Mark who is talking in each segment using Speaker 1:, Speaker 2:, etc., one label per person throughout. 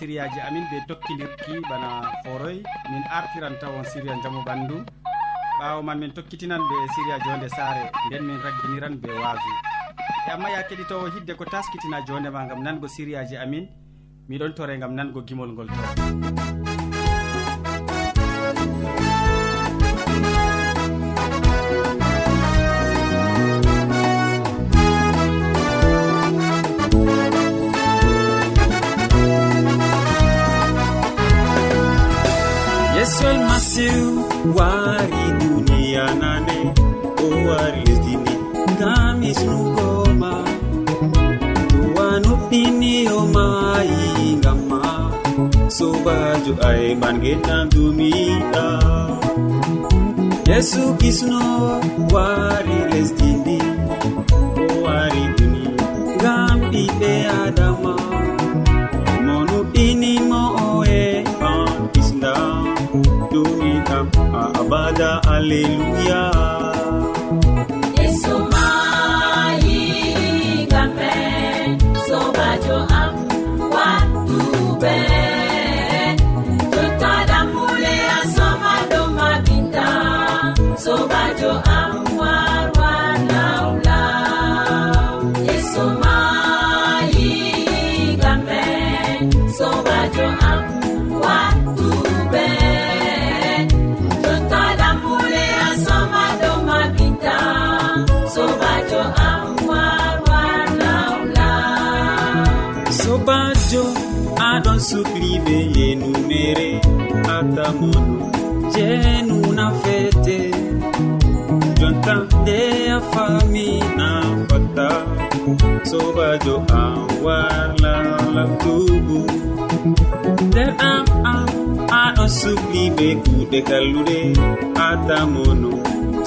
Speaker 1: sériyaji amin ɓe tokkidirki bana foroy. Min artiran tawon séria jaamu ɓandu. Ɓawo man min tokkitinan ɓe séria jonde saare. Nden min ragginiran ɓe waasu e amma ya keɗitowo hidde ko taskitina jondema gam nango sériyaji amin miɗon tore gam nango gimol ngol to.
Speaker 2: wari duniya nane o wari lesdini ngam hisnugoma towanuɓɓiniyomayi ngamma sobajo ayman e geɗam dumiɗa yesu kisno wari lesdini yida alleluya
Speaker 3: yesu ma yiɗigam sobajo am wattuɓe sobajo am.
Speaker 2: fami na fatta sobajo an warla labtugu nder am am aɗon sukli be kuɗe kallude atamono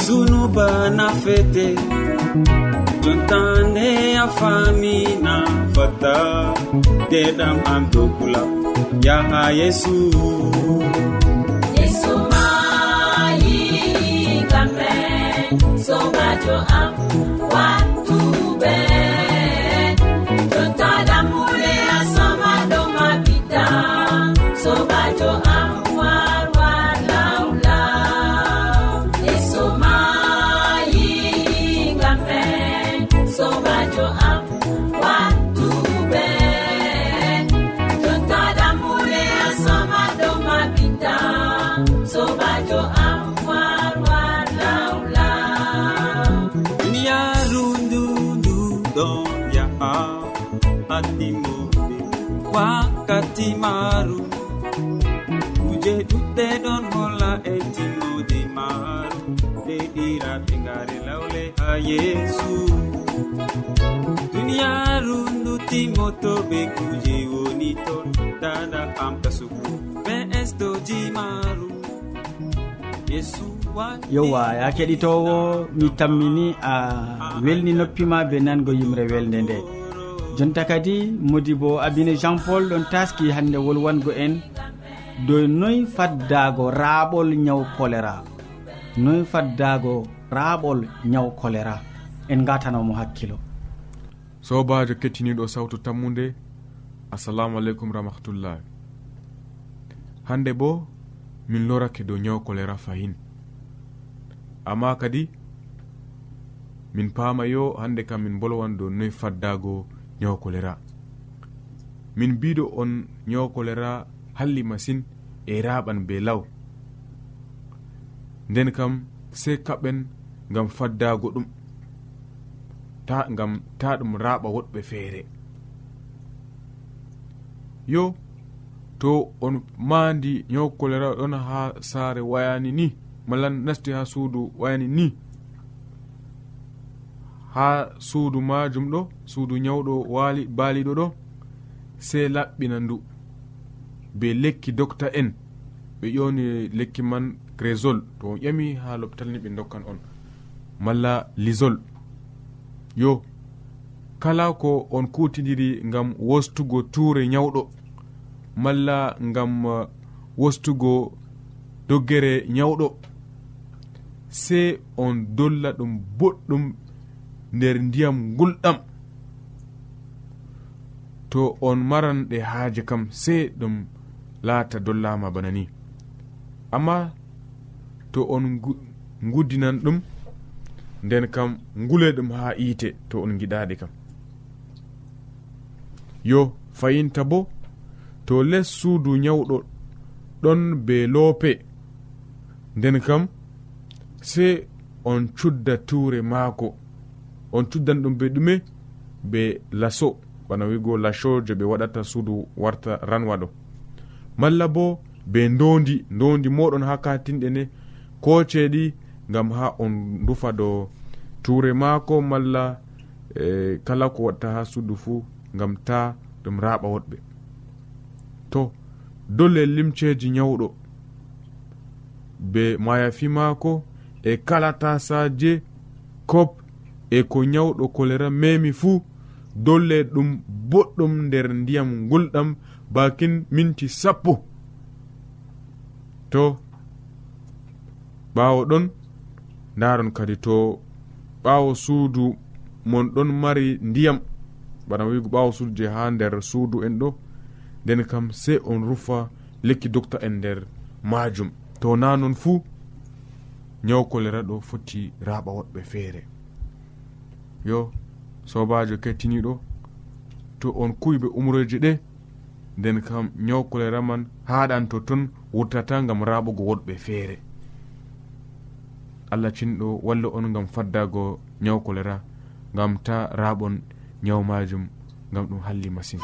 Speaker 2: sunuba na fete. Jontande a famina fatta deɗam am dokula yaha yesu.
Speaker 3: to am
Speaker 2: wa wakkati maru kuje ɗuɗɗe ɗon holla e timmode maru nde ɗiraɓe ngare lawle ha yesu duniyaru ndu timmoto be kuje woni ton dada amtasugu be estoji maru yesu
Speaker 1: yowa ya keɗitowo mi tammini a welni noppima be nango yimre welde nde. jonta kadi modi bo abine jean paul ɗon taski hande wolwango en. Dow noy faddago raaɓol ñaw choléra noy faddago raaɓol ñaw choléra en gatanomo hakkilo.
Speaker 4: Sobajo kettiniɗo sawtu tammude assalamu aleykum rahmatullah hande bo min lorake dow ñaw choléra fayin amma kadi min paama yo hande kam min bolwan dow noy faddago ñaw choléra min mbiɗo on ñaw choléra halli masin e raɓan be law. Nden kam sey kaɓen gam faddago ɗum ta gam ta ɗum raɓa woɗɓe feere. Yo to on maandi ñaw choléra ɗon ha saare wayani ni malla nasti ha suudu wayani ni. ha suudu majum ɗo suudu nyawɗo wali baaliɗo ɗo sey laɓɓina ndu. Be lekki docta en ɓe ƴoni lekki man grésol to on ƴami ha lopital ni ɓe dokkan on. Malla lisol. Yo kala ko on kutidiri ngam wostugo tuure nyawɗo malla ngam uh, wostugo doggere nyawɗo sey on dolla ɗum boɗɗum nder ndiyam gulɗam to on maran ɗe haaje kam sey ɗum laata dollama bana ni. Amma to on guddinan ɗum nden kam ngule ɗum ha yiite to on giɗaɗe kam. Yo fayinta bo to les suudu nyawɗo ɗon be loope nden kam sey on cudda tuure maako. on cuddan ɗum be ɗume be laso bana wigo laso je ɓe waɗata suudu warta ranwa ɗo. Malla bo be ndondi ndondi moɗon ha katinɗe ne ko ceeɗi gam ha on rufa ɗo ture maako malla e, kala ko watta ha suudu fuu gam ta ɗum raɓa woɗɓe. To dolle limceji nyawɗo be mayafi maako e kala tasaje kop e ko nyawɗo kolera memi fuu dolle ɗum boɗɗum nder ndiyam gulɗam bakin minti sappo. To ɓawo ɗon ndaron kadi to ɓawo suudu mon ɗon mari ndiyam. Bana wigo ɓawo suudu je ha nder suudu en ɗo nden kam sey on rufa lekki docta en nder majum. To na non fuu nyaw kolera ɗo foti raɓa woɗɓe feere. yo sobajo kettiniɗo to on kuyɓe umroje ɗe nden kam nyaw kolera man haɗan to ton wurtata gam raɓugo woɗɓe feere. Allah cinɗo walla on gam faddago nyaw kolera gam ta raɓon ñaw majum gam ɗum halli masine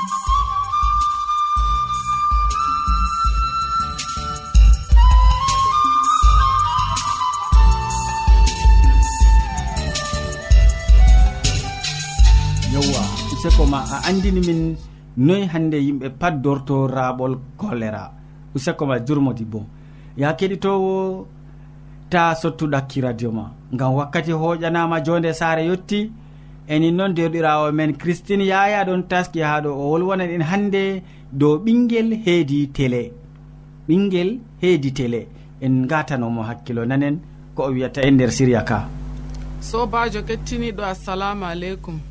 Speaker 1: useko ma a andini min noyi hande yimɓe pat dorto raɓol choléra useko ma jurmodi bo ya keɗitowo ta sottuɗakki radio ma. Ngam wakkati hoƴanama jonde saare yetti enin noon derɗirawo men christine yaya ɗon taski ha ɗo o wolwonan en hande dow ɓinguel heedi télé ɓinguel heedi télé en gatanomo hakkilo nanen ko o wiyata e nder siriya ka.
Speaker 5: Sobajo kettiniɗo assalamu aleykum.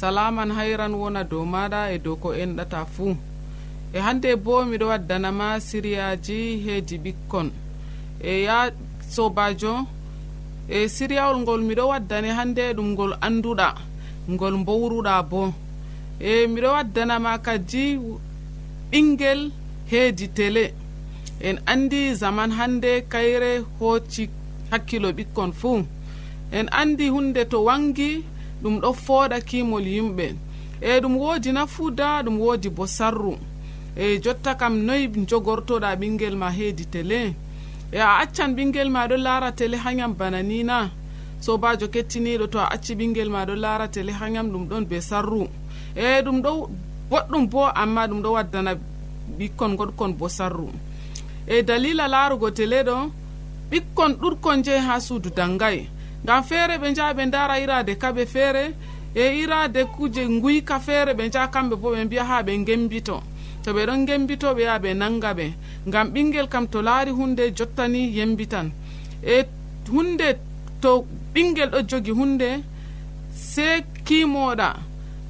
Speaker 5: salaman hayran wona dow maɗa e dow ko enɗata fuu e hande bo miɗo waddanama siriyaji heedi ɓikkon. E ya sobajo e siriyawol ngol miɗo waddane hande ɗum ngol anduɗa ngol mbowruɗa bo. E miɗo waddanama kadi ɓinguel heedi télé en andi zaman hande kayre hocci hakkilo ɓikkon fuu en andi hunde to wangi ɗum ɗo fooɗa kimol yimɓe. E ɗum woodi nafuuda ɗum woodi bo sarru. E jotta kam noyi jogortoɗa ɓinguel ma heedi télé e a accan ɓinguel ma ɗo laara télé hayam bana ni na. Sobajo kettiniɗo to a acci ɓinguel ma ɗo laara télé hayam ɗum ɗon be sarru. E ɗum ɗo boɗɗum bo amma ɗum ɗo waddana ɓikkon goɗkon bo sarru. E dalila laarugo télé ɗo ɓikkon ɗurkon jeyi ha suudu dangay ngam feere ɓe njaha ɓe ndara irade kaɓe feere e irade kuje nguyka feere ɓe njaha kamɓe bo ɓe mbiya ha ɓe gembito to ɓe ɗon gembito ɓe yaha ɓe nanga ɓe. Ngam ɓingel kam to laari hunde jottani yembitan. E hunde to ɓingel ɗo jogi hunde se kimoɗa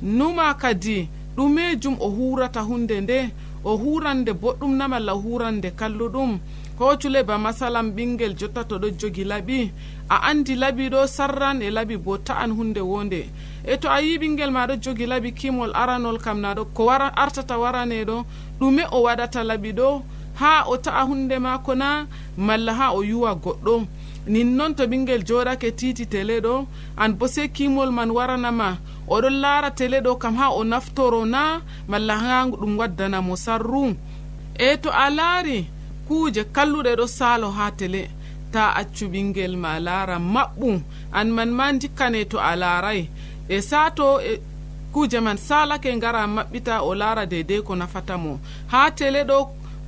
Speaker 5: numa kadi ɗumejum o hurata hunde nde o hurande boɗɗum na malla hurande kalluɗum. ko culeba masalam ɓingel jotta to ɗo jogi laɓi a andi laɓi ɗo sarran e laɓi bo ta'an hunde wonde. E to a yi ɓingel ma ɗo jogi laɓi kimol aranol kam naɗo ko wara artata waraneɗo ɗume o waɗata laɓi ɗo ha o ta'a hunde mako na malla ha o yuwa goɗɗo. Nin noon to ɓingel joɗake titi tele ɗo an bo sei kimol man waranama oɗon laara tele ɗo kam ha o naftoro na malla ha ɗum waddanamo sarru. E to a laari kuuje kalluɗe ɗo saalo ha tele. Ta accu ɓingel ma laara maɓɓum. An man ma dikkane to a laaray e saato e kuuje man salake ngara maɓɓita o laara deydey ko nafata mo. Ha tele ɗo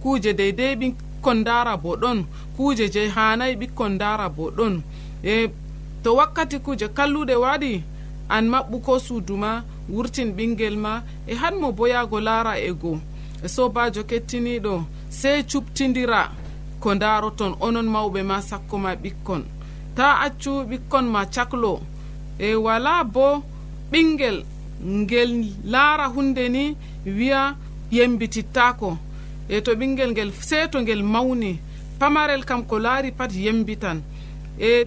Speaker 5: kuuje deydey ɓikkon ndara bo ɗon kuuje je hanayi ɓikkon ndara bo ɗon e to wakkati kuuje kalluɗe waɗi an maɓɓu ko suudu ma wurtin ɓingel ma e hanmo bo yahgo laara e goo. E Sobajo kettiniɗo sey cuɓtidira ko ndaroton onon mawɓe ma sakko ma ɓikkon. Ta accu ɓikkon ma caklo. E wala bo ɓingel ngel laara hunde ni wiya yembitittako e to ɓingel ngel seeto ngel mawni pamarel kam ko laari pat yembitan. E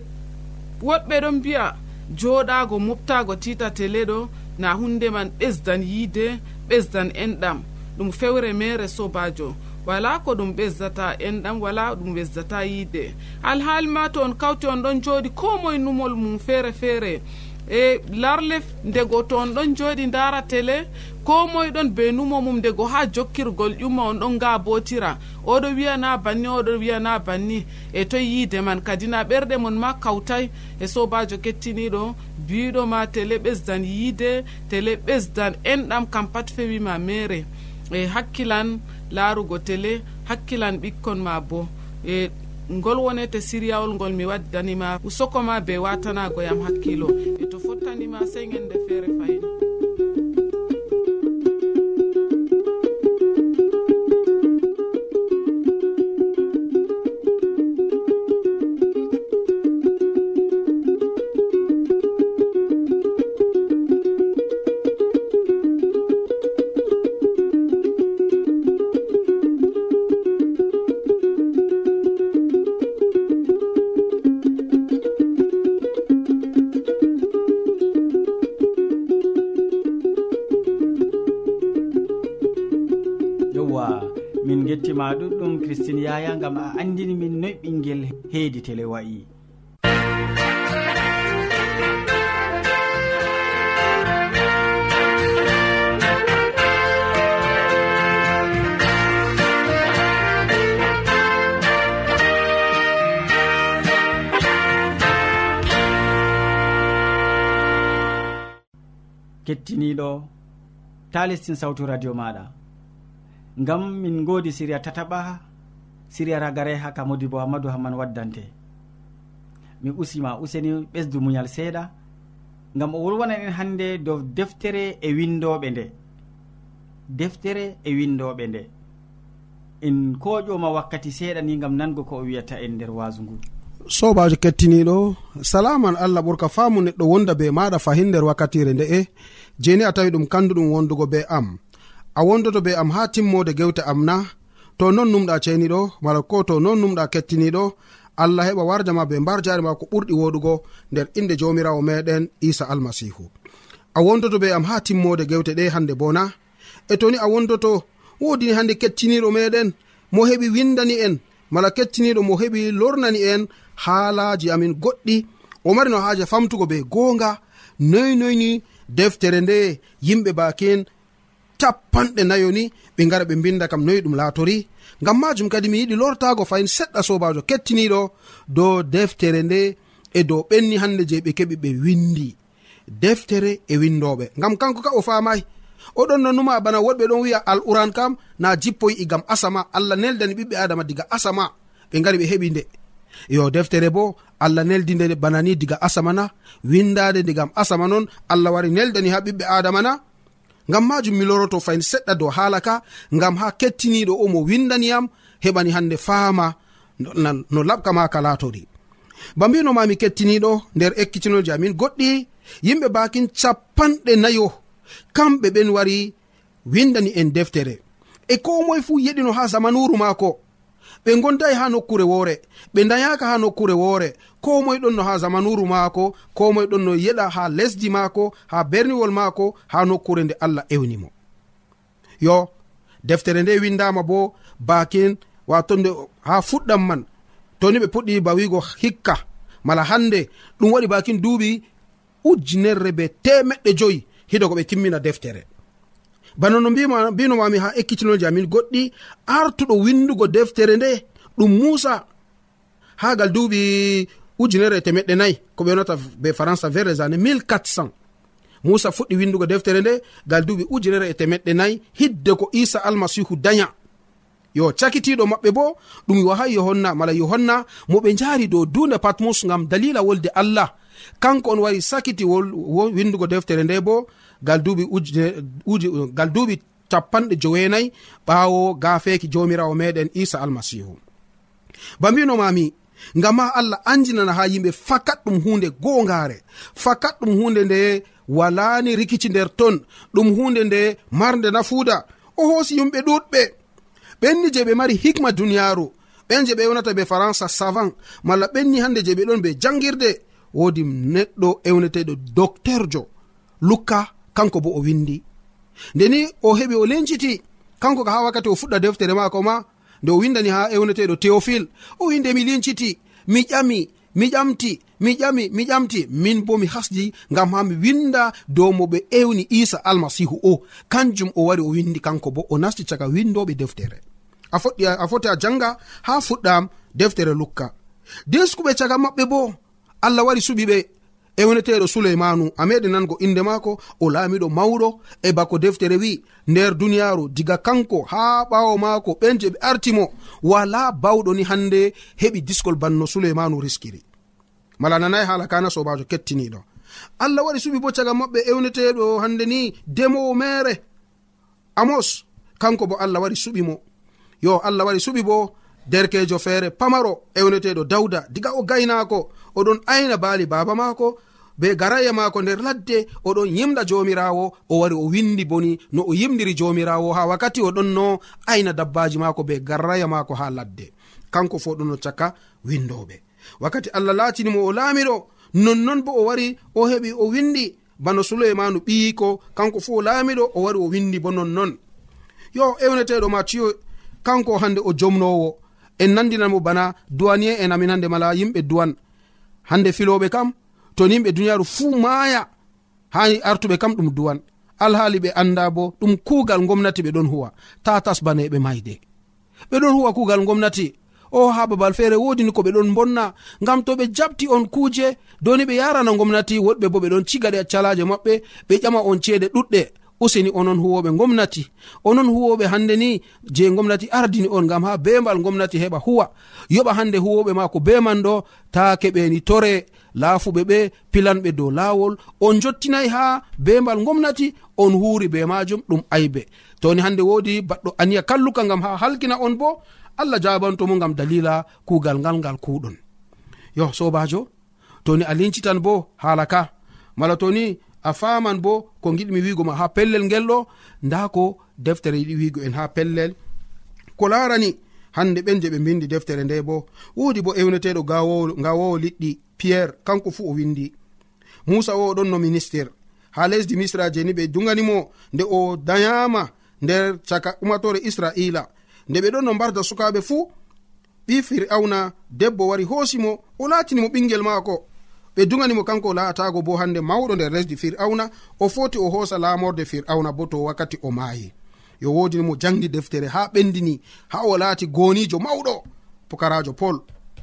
Speaker 5: woɗɓe ɗon mbiya joɗago moftago tita tele ɗo na hunde man ɓesdan yiide ɓesdan enɗam. Ɗum fewre mere sobajo wala ko ɗum ɓesdata en ɗam wala ɗum ɓesdata yiide. Alhaali ma to on kawti on ɗon jooɗi ko moye numol mum feere feere. E larle ndego to on ɗon jooɗi ndara télé ko moye ɗon be numo mum ndego ha jokkirgol ƴumma on ɗon ngabotira oɗo wiyana banni oɗo wiyana banni. E toye yiide man kadi na ɓerɗe mon ma kawtay. E sobajo kettiniɗo biɗo ma télé ɓesdan yiide télé ɓesdan enɗam kam pat fewima mere e hakkilan laarugo télé hakkilan ɓikkon ma bo. E ngol wonete siriyawol ngol mi waddanima usokoma be watanago yam hakkilo. E to fottanima sey gende feere fayin
Speaker 1: keccin yaya gam a andini min noy ɓinguel heedi tele wayi kettiniɗo ta lestin sawtu radio maɗa. Ngam min godi siriya tataɓa siriya ragare ha ka modibo amadou hamman waddante. Mi usima useni ɓesdu muñal seeɗa ngam o wolwana en hannde dow deftere e windoɓe nde. Deftere e windoɓe nde. En koƴoma wakkati seeɗa ni gam nango ko o wiyata en nder wasu ngu.
Speaker 6: Sobajo kettiniɗo salaman allah ɓurka faamu neɗɗo wonda be maɗa fahin nder wakkatire nde'e jeni a tawi ɗum kanduɗum wondugo be am. A wondoto be am ha timmode gewte am na to non numɗa ceniɗo mala ko to non numɗa kettiniɗo allah heɓa warjama be mbar jari ma ko ɓurɗi woɗugo nder inde jamirawo meɗen isa almasihu. A wondoto be am ha timmode gewte ɗe hande bona. E toni a wondoto wodini hande kettiniɗo meɗen mo heɓi windani en mala kettiniɗo mo heɓi lornani en haalaji amin goɗɗi. O mari no haaja famtugo be goonga noynoyni deftere nde yimɓe bakin capanɗe nayo ni ɓe gara ɓe mbinda kam noyi ɗum laatori. Ngam majum kadi mi yiɗi lortago fayin seɗɗa sobajo kettiniɗo dow deftere nde e dow ɓenni hande je ɓe keɓi ɓe windi deftere e windoɓe ngam kanko ka o famayi oɗon no numa bana woɗɓe ɗon wiya al uran kam na jippoyi'i igam asama. Allah neldani ɓiɓɓe adama diga asama. Ɓe gari ɓe heɓi nde. Yo deftere bo allah neldi nde bana ni diga asama na. Windade nde asama non allah wari neldani ha ɓiɓɓe adama na. ngam majum mi loroto fayin seɗɗa dow haala ka ngam ha kettiniɗo o mo windaniyam heɓani hande faama no laɓka ma ka latori ba mbinomami kettiniɗo nder ekkitinoji amin goɗɗi yimɓe bakin capanɗe nayo kamɓe ɓen wari windani en deftere. E ko moye fuu yeɗino ha zamanuru maako ɓe gondayi ha nokkure woore. ɓe dayaka ha nokkure woore. Ko moye ɗon no ha zamanuru maako ko moye ɗon no yeɗa ha lesdi maako ha berniwol maako ha nokkure nde allah ewnimo yo deftere nde windama bo bakin wato nde ha fuɗɗam man. Toni ɓe puɗɗi ba wigo hikka. Mala hande ɗum waɗi bakin duuɓi ujunerre be temeɗɗe joyi hiɗo ko ɓe timmina deftere. Bana no mbinomami ha ekkitinoji amin goɗɗi artuɗo windugo deftere nde. Ɗum musa ha gal duuɓi ujunere temeɗɗe nayi ko ɓe wonata be françai vers les années 1400 musa fuɗɗi windugo deftere nde gal duuɓi ujunere e temeɗɗe nayi hidde ko isa almasihu daña. Yo cakitiɗo maɓɓe bo ɗum yoha yohanna mala yohanna mo ɓe jaari dow dunde patmus gam dalila wolde allah. Kanko on wari sakiti windugo deftere nde bo gal duuɓi gal duuɓi capanɗe joweenayi ɓaawo gafeeki jomirawo meɗen isa almasihu ba mbinomami ngam ha allah anjinana ha yimɓe fakat ɗum hunde gongare. Fakat ɗum hunde nde walani rikici nder ton. Ɗum hunde nde marde nafuuda. O hoosi yumɓe ɗuɗɓe. Ɓenni je ɓe mari hikma duniyaru ɓen je ɓe yonata be faransa savant. Malla ɓenni hande je ɓe ɗon be jangirde. Wodi neɗɗo ewneteɗo docteurjo lukka kanko bo o windi. Ndeni o heɓi o lenciti. Kanko ka ha wakkati o fuɗɗa deftere mako ma nde o windani ha ewneteɗo théophile o winde mi linciti mi ƴami mi ƴamti mi ƴami mi ƴamti. Min bo mi hasdi ngam ha mi winda dow mo ɓe ewni isa almasihu o. Kanjum o wari o windi kanko bo o nasti caga windoɓe deftere. A foɗɗi a foti a janga ha fuɗɗam deftere lukka. Deskuɓe caga maɓɓe bo allah wari suɓi e woneteɗo suleymanu a meɗi nango inde maako o laamiɗo mawɗo e bako deftere wi nder duniyaaru diga kanko haa ɓaawo maako ɓen je ɓe artimo wala bawɗo ni hannde heɓi diskol banno suleymanu riskiri. Mala nanayi haala kana sobajo kettiniɗo allah waɗi suɓi bo caga maɓɓe ewneteɗo hande ni demowo mere amos kanko bo allah waɗi suɓimo yo allah waɗi suɓi bo derkejo feere pamaro ewneteɗo dawda diga o gaynako oɗon ayna baali baba maako be garaya maako nder ladde oɗon yimɗa jomirawo o wari o windi boni no o yimdiri jomirawo ha wakkati oɗon no ayna dabbaji maako be garaya maako ha ladde. Kanko fo ɗon no caka windoɓe wakkati allah latinimo o laamiɗo nonnon bo o wari o heɓi o windi bano suleimanu ɓiyiko kanko fo laamiɗo o wari o windi bo nonnon. Yo ewneteɗo matiyo kanko hande o jomnowo en nandinanmo bana duwaniye en amin hande mala yimɓe duwan hande filoɓe kam to ni duniyaru fuu maaya hani artuɓe kam ɗum duwan. Alhaali ɓe anda bo ɗum kuugal gomnati ɓe ɗon huwa. Ta tasbaneɓe mayde ɓe ɗon huwa kuugal gomnati o ha babal feere wodini ko ɓe ɗon bonna ngam to ɓe jabti on kuuje doni ɓe yarana gomnati woɗɓe bo ɓe ɗon cigaɗe calaje maɓɓe ɓe ƴama on ceede ɗuɗɗe. useni onon huwoɓe gomnati. Onon huwoɓe hande ni je gomnati ardini on gam ha bembal gomnati heɓa huwa. Yoɓa hande huwoɓe ma ko beman ɗo ta keɓeni tore laafuɓe ɓe pilanɓe dow lawol on jottinayi ha bembal gomnati on huuri be majum ɗum aybe. Toni hande wodi baɗɗo aniya kalluka gam ha halkina on bo allah jabantomo gam dalila kugal ngal ngal kuɗon yo sobajo toni a lincitan bo hala ka. Mala toni a faman bo ko giɗmi wigo ma ha pellel ngel ɗo nda ko deftere yiɗi wigo en ha pellel. Ko larani hande ɓen je ɓe bindi deftere nde bo wodi bo ewneteɗo gawowo liɗɗi pierre kanko fu o windi. Musa o ɗon no ministére ha lesdi misra je ni ɓe duganimo nde o dayama nder caka umatore israila. Nde ɓe ɗon no mbarda sukaɓe fuu ɓi fir'auna debbo wari hoosimo o latinimo ɓingel maako. ɓe duganimo kanko laatago bo hande mawɗo nder lesdi fir'auna o foti o hoosa lamorde fir'auna bo to wakkati o maayi. Yo wodinimo jangdi deftere ha ɓendini ha o laati gonijo mawɗo pukarajo pol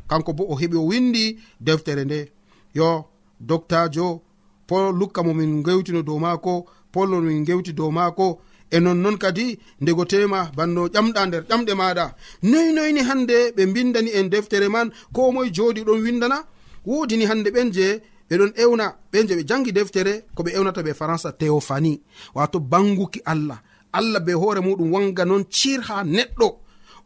Speaker 6: kanko bo o heɓi o windi deftere nde. Yo doctajo pol lukka momin gewtino dow maako pollo min gewti dow maako. E nonnon kadi ndego tema banno ƴamɗa nder ƴamɗe maɗa noyi noyni hande ɓe mbindani en deftere man ko moye jooɗi ɗon windana? wodini hande ɓen je ɓeɗon ewna ɓen je ɓe jangi deftere ko ɓe ewnata ɓe françai théophanie. Wato banguki allah. Allah be hoore muɗum wanga non cir ha neɗɗo.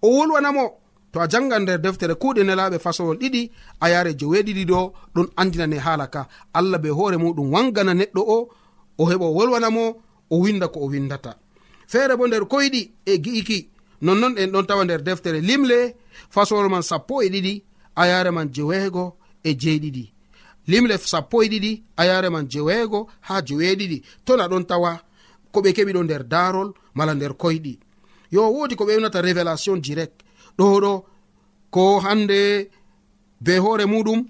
Speaker 6: O wolwanamo to a jangan nder deftere kuuɗe nelaɓe fasolol ɗiɗi a yare joweeɗiɗi ɗo ɗon andinane haala ka. Allah be hoore muɗum wangana neɗɗo o o heɓa o wolwanamo o winda ko o windata feere bo nder koyɗi e gi'iki nonnon en ɗon tawa nder deftere limle fasolol man sappo e ɗiɗi a yare man jeweego e jeeɗiɗi. Limle sappo e ɗiɗi a yare man jeweego ha jeweeɗiɗi. To na ɗon tawa ko ɓe keɓi ɗo nder darol mala nder koyɗi. Yo woodi ko ɓe wnata révélation direct. Ɗo ɗo ko hande be hoore muɗum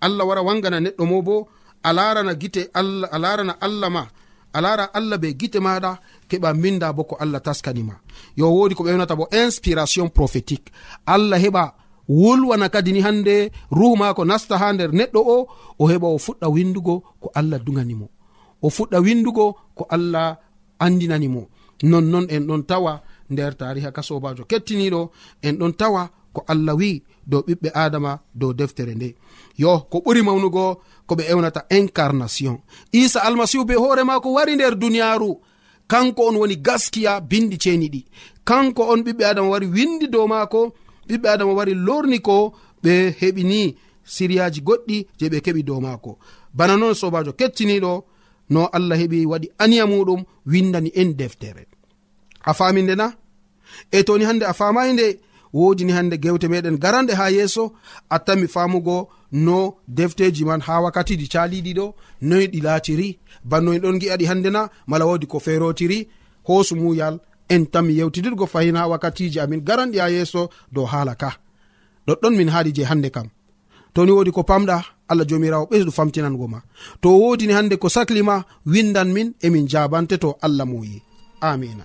Speaker 6: allah wara wangana neɗɗo mo bo a larana gite allah a larana allah ma a lara allah be gite maɗa keɓa minda bo ko allah taskanima yo wodi ko ɓe wnata bo inspiration prophétique. Allah heɓa wolwana kadi ni hande ruhu mako nasta ha nder neɗɗo o o heɓa o fuɗɗa windugo ko allah duganimo o fuɗɗa windugo ko allah andinanimo nonnon en ɗon tawa nder tariha ka sobajo kettiniɗo en ɗon tawa ko allah wi dow ɓiɓɓe adama dow deftere nde. Yo ko ɓuri mawnugo ko ɓe ewnata incarnation. Isa almasihu be hoore mako wari nder duniyaru kanko on woni gaskiya bindi ceeni ɗi kanko on ɓiɓɓe adama wari windi dow maako ɓiɓɓe adama wari lorni ko ɓe heɓini siriyaji goɗɗi je ɓe keɓi dow maako. Bana noon sobajo kettiniɗo no allah heɓi waɗi aniya muɗum windani en deftere. A fami nde na? E toni hande a famayi nde wodini hande gewte meɗen garanɗe ha yeeso attanmi famugo no defteji man ha wakkatiɗi caliɗi ɗo noyi ɗi laatiri. Banno en ɗon gi'aɗi hande na mala wodi ko ferotiri hoosumuyal en tami yewtidirgo fayina wakkatiji amin garanɗi ha yeeso dow haala ka. Ɗoɗɗon min haaɗi je hannde kam. Toni wodi ko pamɗa allah jomirawo ɓesdu famtinango ma. To wodini hannde ko saklima windan min emin jabante to allah moyi. Amina.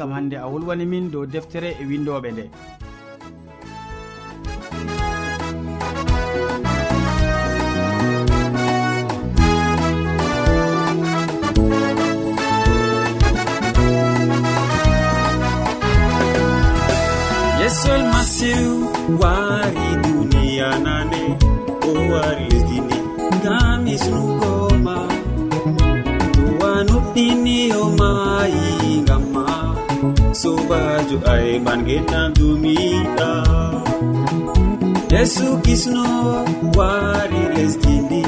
Speaker 1: gam hande a wolwani min dow deftere e windoɓe nde.
Speaker 2: Yesol masiw wari sobajo ayman gennan dumiɗa yesu kisno wari lesdini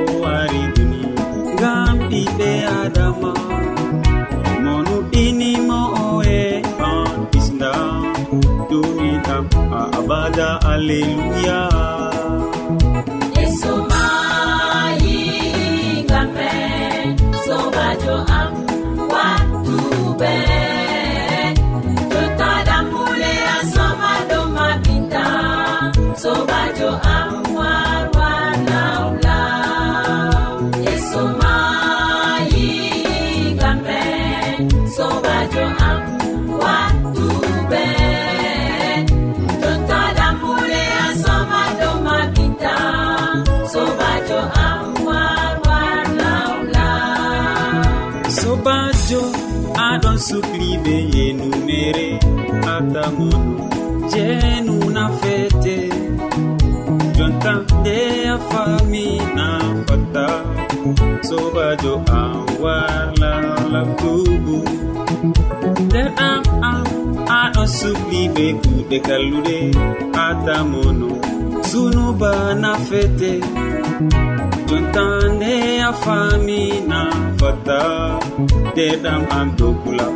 Speaker 2: o wari duni ngam ɓiɓɓe adama monuɗinimo oe an kisda dumiɗam a abada alleluya. na fete. Jonta nde a fami na fata sobajo an wala labtugu nder am an aɗo sukli be kuɗe kallude. Atamono sunuba na fete. Jonta nde a fami na fata deɗam an dokula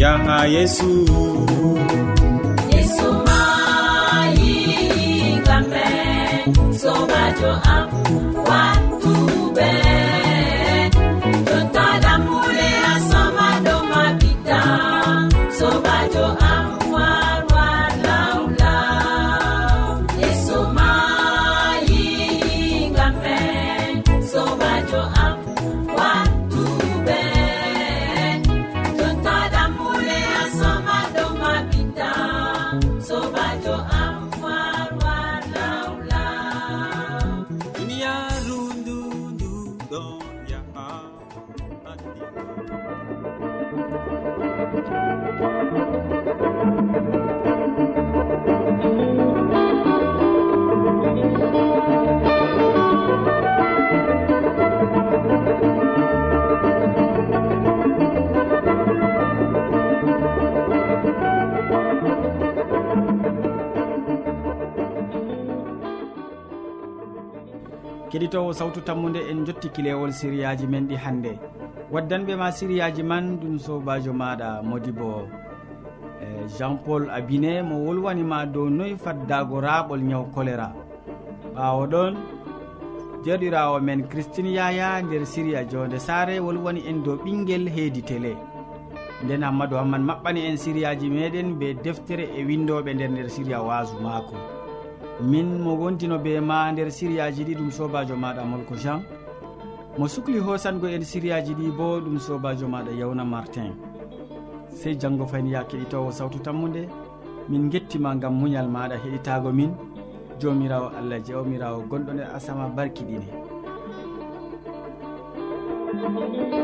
Speaker 2: yaha yesu.
Speaker 3: to am.
Speaker 1: keɗitowo sawtu tammude en jotti kilewol siriyaji men ɗi hannde. Waddanɓe ma siriyaji man ɗum sobajo maɗa modi bo. E, Jean paul abine mo wolwanima dow noyi faddago raɓol ñaw choléra ɓawo ɗon jerɗirawo men christine yaya nder siriya jonde sare wolwani en dow ɓinguel heedi télé nden hammadou hamman maɓɓani en siriyaji meɗen be deftere e windoɓe nder nder siriya wasu mako min mo wontino be ma nder siriyaji ɗi ɗum sobajo maɗa molko jean. Mo sukli hosango en siriyaji ɗi bo ɗum sobajo maɗa yawna martin. Sey janggo fayni ya keɗitowo sawtu tammude min gettima gam muñal maɗa heɗitago min. Jomirawo allah jewmirawo gonɗo nder asama barkiɗine thank you